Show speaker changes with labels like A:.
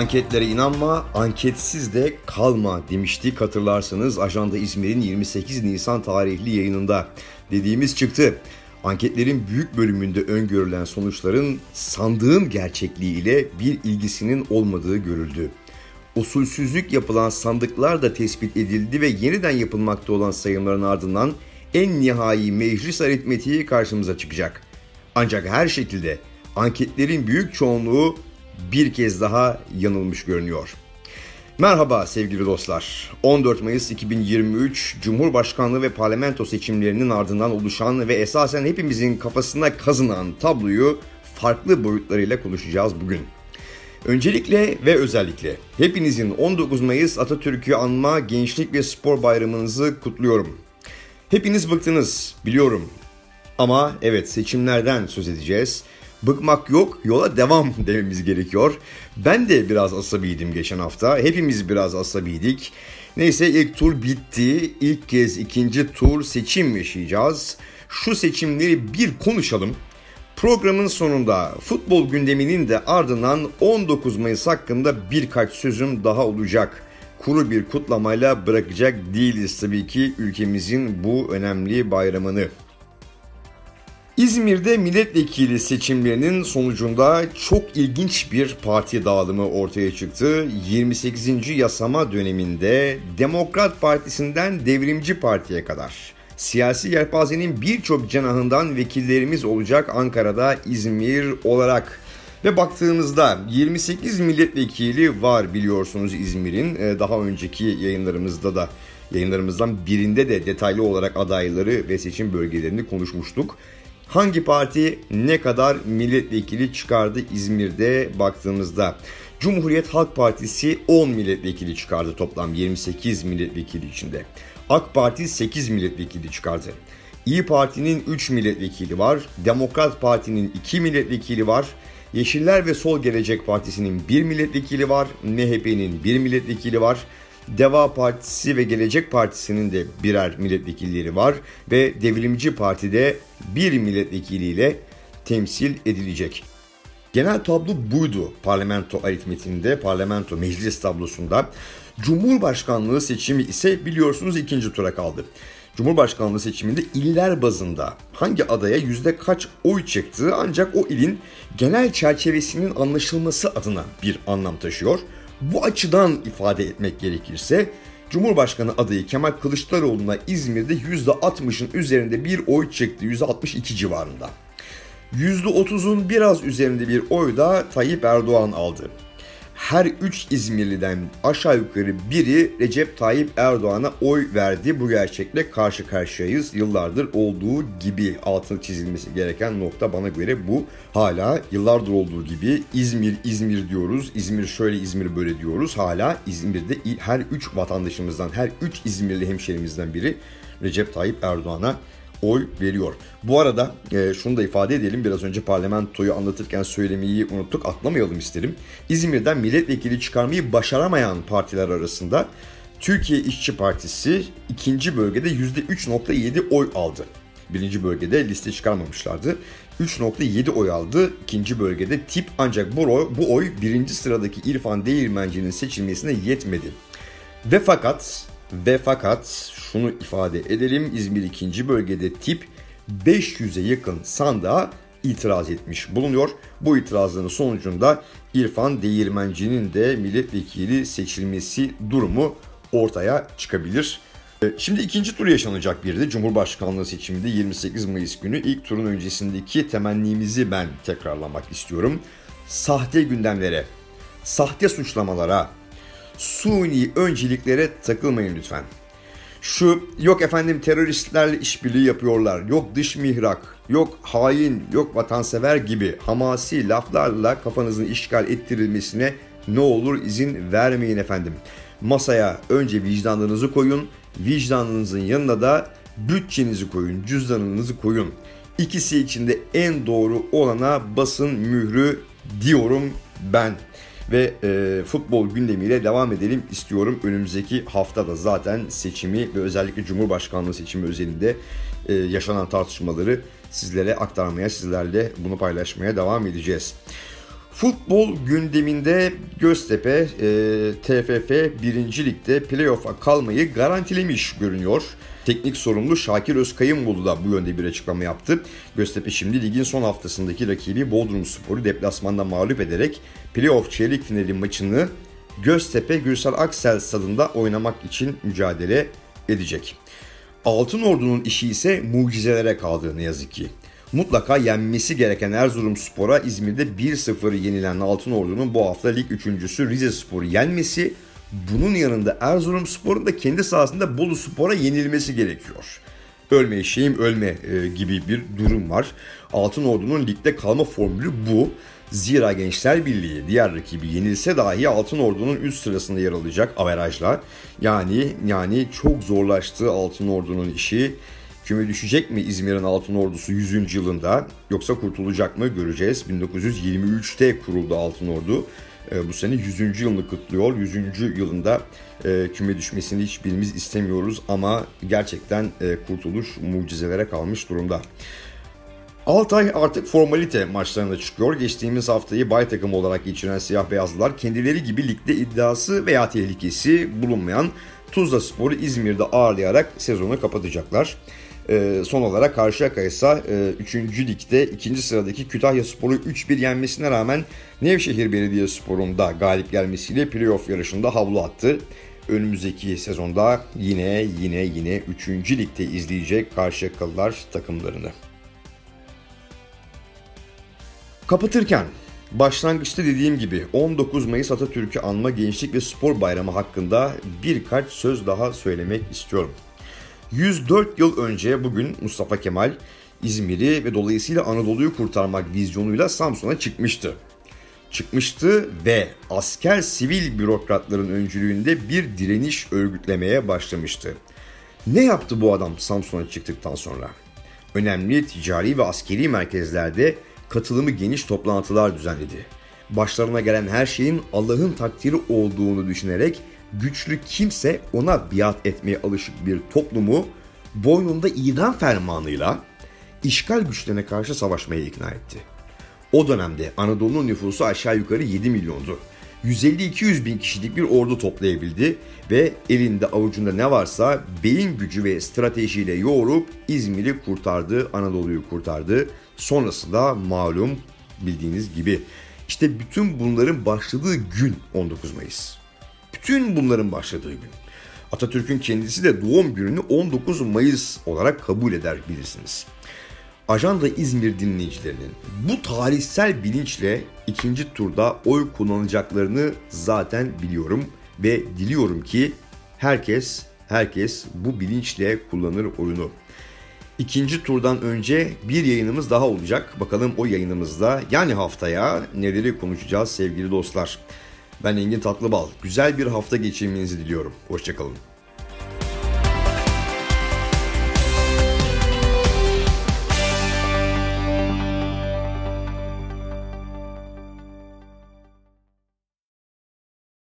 A: Anketlere inanma, anketsiz de kalma demiştik hatırlarsanız Ajanda İzmir'in 28 Nisan tarihli yayınında dediğimiz çıktı. Anketlerin büyük bölümünde öngörülen sonuçların sandığın gerçekliğiyle bir ilgisinin olmadığı görüldü. Usulsüzlük yapılan sandıklar da tespit edildi ve yeniden yapılmakta olan sayımların ardından en nihai meclis aritmetiği karşımıza çıkacak. Ancak her şekilde anketlerin büyük çoğunluğu bir kez daha yanılmış görünüyor. Merhaba sevgili dostlar. 14 Mayıs 2023 Cumhurbaşkanlığı ve parlamento seçimlerinin ardından oluşan ve esasen hepimizin kafasına kazınan tabloyu farklı boyutlarıyla konuşacağız bugün. Öncelikle ve özellikle hepinizin 19 Mayıs Atatürk'ü anma Gençlik ve Spor Bayramınızı kutluyorum. Hepiniz bıktınız biliyorum. Ama evet seçimlerden söz edeceğiz. Bıkmak yok, yola devam dememiz gerekiyor. Ben de biraz asabiydim geçen hafta. Hepimiz biraz asabiydik. Neyse ilk tur bitti. İlk kez ikinci tur seçim yaşayacağız. Şu seçimleri bir konuşalım. Programın sonunda futbol gündeminin de ardından 19 Mayıs hakkında birkaç sözüm daha olacak. Kuru bir kutlamayla bırakacak değiliz tabii ki ülkemizin bu önemli bayramını. İzmir'de milletvekili seçimlerinin sonucunda çok ilginç bir parti dağılımı ortaya çıktı. 28. yasama döneminde Demokrat Partisi'nden Devrimci Parti'ye kadar siyasi yelpazenin birçok cenahından vekillerimiz olacak Ankara'da İzmir olarak. Ve baktığımızda 28 milletvekili var biliyorsunuz İzmir'in. Ee, daha önceki yayınlarımızda da yayınlarımızdan birinde de detaylı olarak adayları ve seçim bölgelerini konuşmuştuk. Hangi parti ne kadar milletvekili çıkardı İzmir'de baktığımızda? Cumhuriyet Halk Partisi 10 milletvekili çıkardı toplam 28 milletvekili içinde. AK Parti 8 milletvekili çıkardı. İyi Parti'nin 3 milletvekili var. Demokrat Parti'nin 2 milletvekili var. Yeşiller ve Sol Gelecek Partisi'nin 1 milletvekili var. MHP'nin 1 milletvekili var. Deva Partisi ve Gelecek Partisi'nin de birer milletvekilleri var ve Devrimci Parti'de bir milletvekiliyle temsil edilecek. Genel tablo buydu parlamento aritmetiğinde, parlamento meclis tablosunda. Cumhurbaşkanlığı seçimi ise biliyorsunuz ikinci tura kaldı. Cumhurbaşkanlığı seçiminde iller bazında hangi adaya yüzde kaç oy çıktığı ancak o ilin genel çerçevesinin anlaşılması adına bir anlam taşıyor. Bu açıdan ifade etmek gerekirse Cumhurbaşkanı adayı Kemal Kılıçdaroğlu'na İzmir'de %60'ın üzerinde bir oy çıktı. %62 civarında. %30'un biraz üzerinde bir oy da Tayyip Erdoğan aldı her 3 İzmirliden aşağı yukarı biri Recep Tayyip Erdoğan'a oy verdi. Bu gerçekle karşı karşıyayız. Yıllardır olduğu gibi altını çizilmesi gereken nokta bana göre bu. Hala yıllardır olduğu gibi İzmir İzmir diyoruz. İzmir şöyle İzmir böyle diyoruz. Hala İzmir'de her 3 vatandaşımızdan, her 3 İzmirli hemşerimizden biri Recep Tayyip Erdoğan'a oy veriyor. Bu arada e, şunu da ifade edelim. Biraz önce parlamentoyu anlatırken söylemeyi unuttuk. Atlamayalım isterim. İzmir'den milletvekili çıkarmayı başaramayan partiler arasında Türkiye İşçi Partisi ikinci bölgede %3.7 oy aldı. Birinci bölgede liste çıkarmamışlardı. 3.7 oy aldı. İkinci bölgede tip ancak bu oy, bu oy birinci sıradaki İrfan Değirmenci'nin seçilmesine yetmedi. Ve fakat ve fakat şunu ifade edelim. İzmir 2. bölgede tip 500'e yakın sandığa itiraz etmiş bulunuyor. Bu itirazların sonucunda İrfan Değirmenci'nin de milletvekili seçilmesi durumu ortaya çıkabilir. E, şimdi ikinci tur yaşanacak bir de Cumhurbaşkanlığı seçiminde 28 Mayıs günü ilk turun öncesindeki temennimizi ben tekrarlamak istiyorum. Sahte gündemlere, sahte suçlamalara, suni önceliklere takılmayın lütfen. Şu yok efendim teröristlerle işbirliği yapıyorlar, yok dış mihrak, yok hain, yok vatansever gibi hamasi laflarla kafanızın işgal ettirilmesine ne olur izin vermeyin efendim. Masaya önce vicdanınızı koyun, vicdanınızın yanına da bütçenizi koyun, cüzdanınızı koyun. İkisi içinde en doğru olana basın mührü diyorum ben ve e, futbol gündemiyle devam edelim istiyorum. Önümüzdeki haftada zaten seçimi ve özellikle Cumhurbaşkanlığı seçimi özelinde e, yaşanan tartışmaları sizlere aktarmaya, sizlerle bunu paylaşmaya devam edeceğiz. Futbol gündeminde Göztepe e, TFF 1. Lig'de playoff'a kalmayı garantilemiş görünüyor. Teknik sorumlu Şakir Özkayınbolu da bu yönde bir açıklama yaptı. Göztepe şimdi ligin son haftasındaki rakibi Bodrum Spor'u deplasmanda mağlup ederek playoff çeyrek finali maçını Göztepe Gürsel Aksel stadında oynamak için mücadele edecek. Altın Ordu'nun işi ise mucizelere kaldı ne yazık ki. Mutlaka yenmesi gereken Erzurumspor'a İzmir'de 1-0 yenilen Altın Ordu'nun bu hafta lig üçüncüsü Rize Spor'u yenmesi, bunun yanında Erzurumspor'un da kendi sahasında Bolu Spor'a yenilmesi gerekiyor. Ölme eşeğim ölme e, gibi bir durum var. Altın Ordu'nun ligde kalma formülü bu. Zira Gençler Birliği diğer rakibi yenilse dahi Altın Ordu'nun üst sırasında yer alacak averajlar. Yani yani çok zorlaştı Altın Ordu'nun işi. Küme düşecek mi İzmir'in Altın Ordusu 100. yılında yoksa kurtulacak mı göreceğiz. 1923'te kuruldu Altın Ordu. E, bu sene 100. yılını kutluyor. 100. yılında e, küme düşmesini hiçbirimiz istemiyoruz ama gerçekten e, kurtuluş mucizelere kalmış durumda. Altay artık formalite maçlarına çıkıyor. Geçtiğimiz haftayı bay takım olarak geçiren siyah beyazlılar kendileri gibi ligde iddiası veya tehlikesi bulunmayan Tuzla Spor'u İzmir'de ağırlayarak sezonu kapatacaklar. Ee, son olarak Karşıyaka ise 3. ligde 2. sıradaki Kütahya Spor'u 3-1 yenmesine rağmen Nevşehir Belediyespor'un da galip gelmesiyle playoff yarışında havlu attı. Önümüzdeki sezonda yine yine yine 3. ligde izleyecek Karşıyakalılar takımlarını. Kapatırken başlangıçta dediğim gibi 19 Mayıs Atatürk'ü anma Gençlik ve Spor Bayramı hakkında birkaç söz daha söylemek istiyorum. 104 yıl önce bugün Mustafa Kemal İzmir'i ve dolayısıyla Anadolu'yu kurtarmak vizyonuyla Samsun'a çıkmıştı. Çıkmıştı ve asker sivil bürokratların öncülüğünde bir direniş örgütlemeye başlamıştı. Ne yaptı bu adam Samsun'a çıktıktan sonra? Önemli ticari ve askeri merkezlerde katılımı geniş toplantılar düzenledi. Başlarına gelen her şeyin Allah'ın takdiri olduğunu düşünerek güçlü kimse ona biat etmeye alışık bir toplumu boynunda idam fermanıyla işgal güçlerine karşı savaşmaya ikna etti. O dönemde Anadolu'nun nüfusu aşağı yukarı 7 milyondu. 150-200 bin kişilik bir ordu toplayabildi ve elinde avucunda ne varsa beyin gücü ve stratejiyle yoğurup İzmir'i kurtardı, Anadolu'yu kurtardı. Sonrasında malum bildiğiniz gibi. İşte bütün bunların başladığı gün 19 Mayıs. Bütün bunların başladığı gün. Atatürk'ün kendisi de doğum gününü 19 Mayıs olarak kabul eder bilirsiniz. Ajanda İzmir dinleyicilerinin bu tarihsel bilinçle ikinci turda oy kullanacaklarını zaten biliyorum ve diliyorum ki herkes herkes bu bilinçle kullanır oyunu. İkinci turdan önce bir yayınımız daha olacak. Bakalım o yayınımızda yani haftaya neleri konuşacağız sevgili dostlar. Ben Engin Tatlıbal. Güzel bir hafta geçirmenizi diliyorum. Hoşçakalın.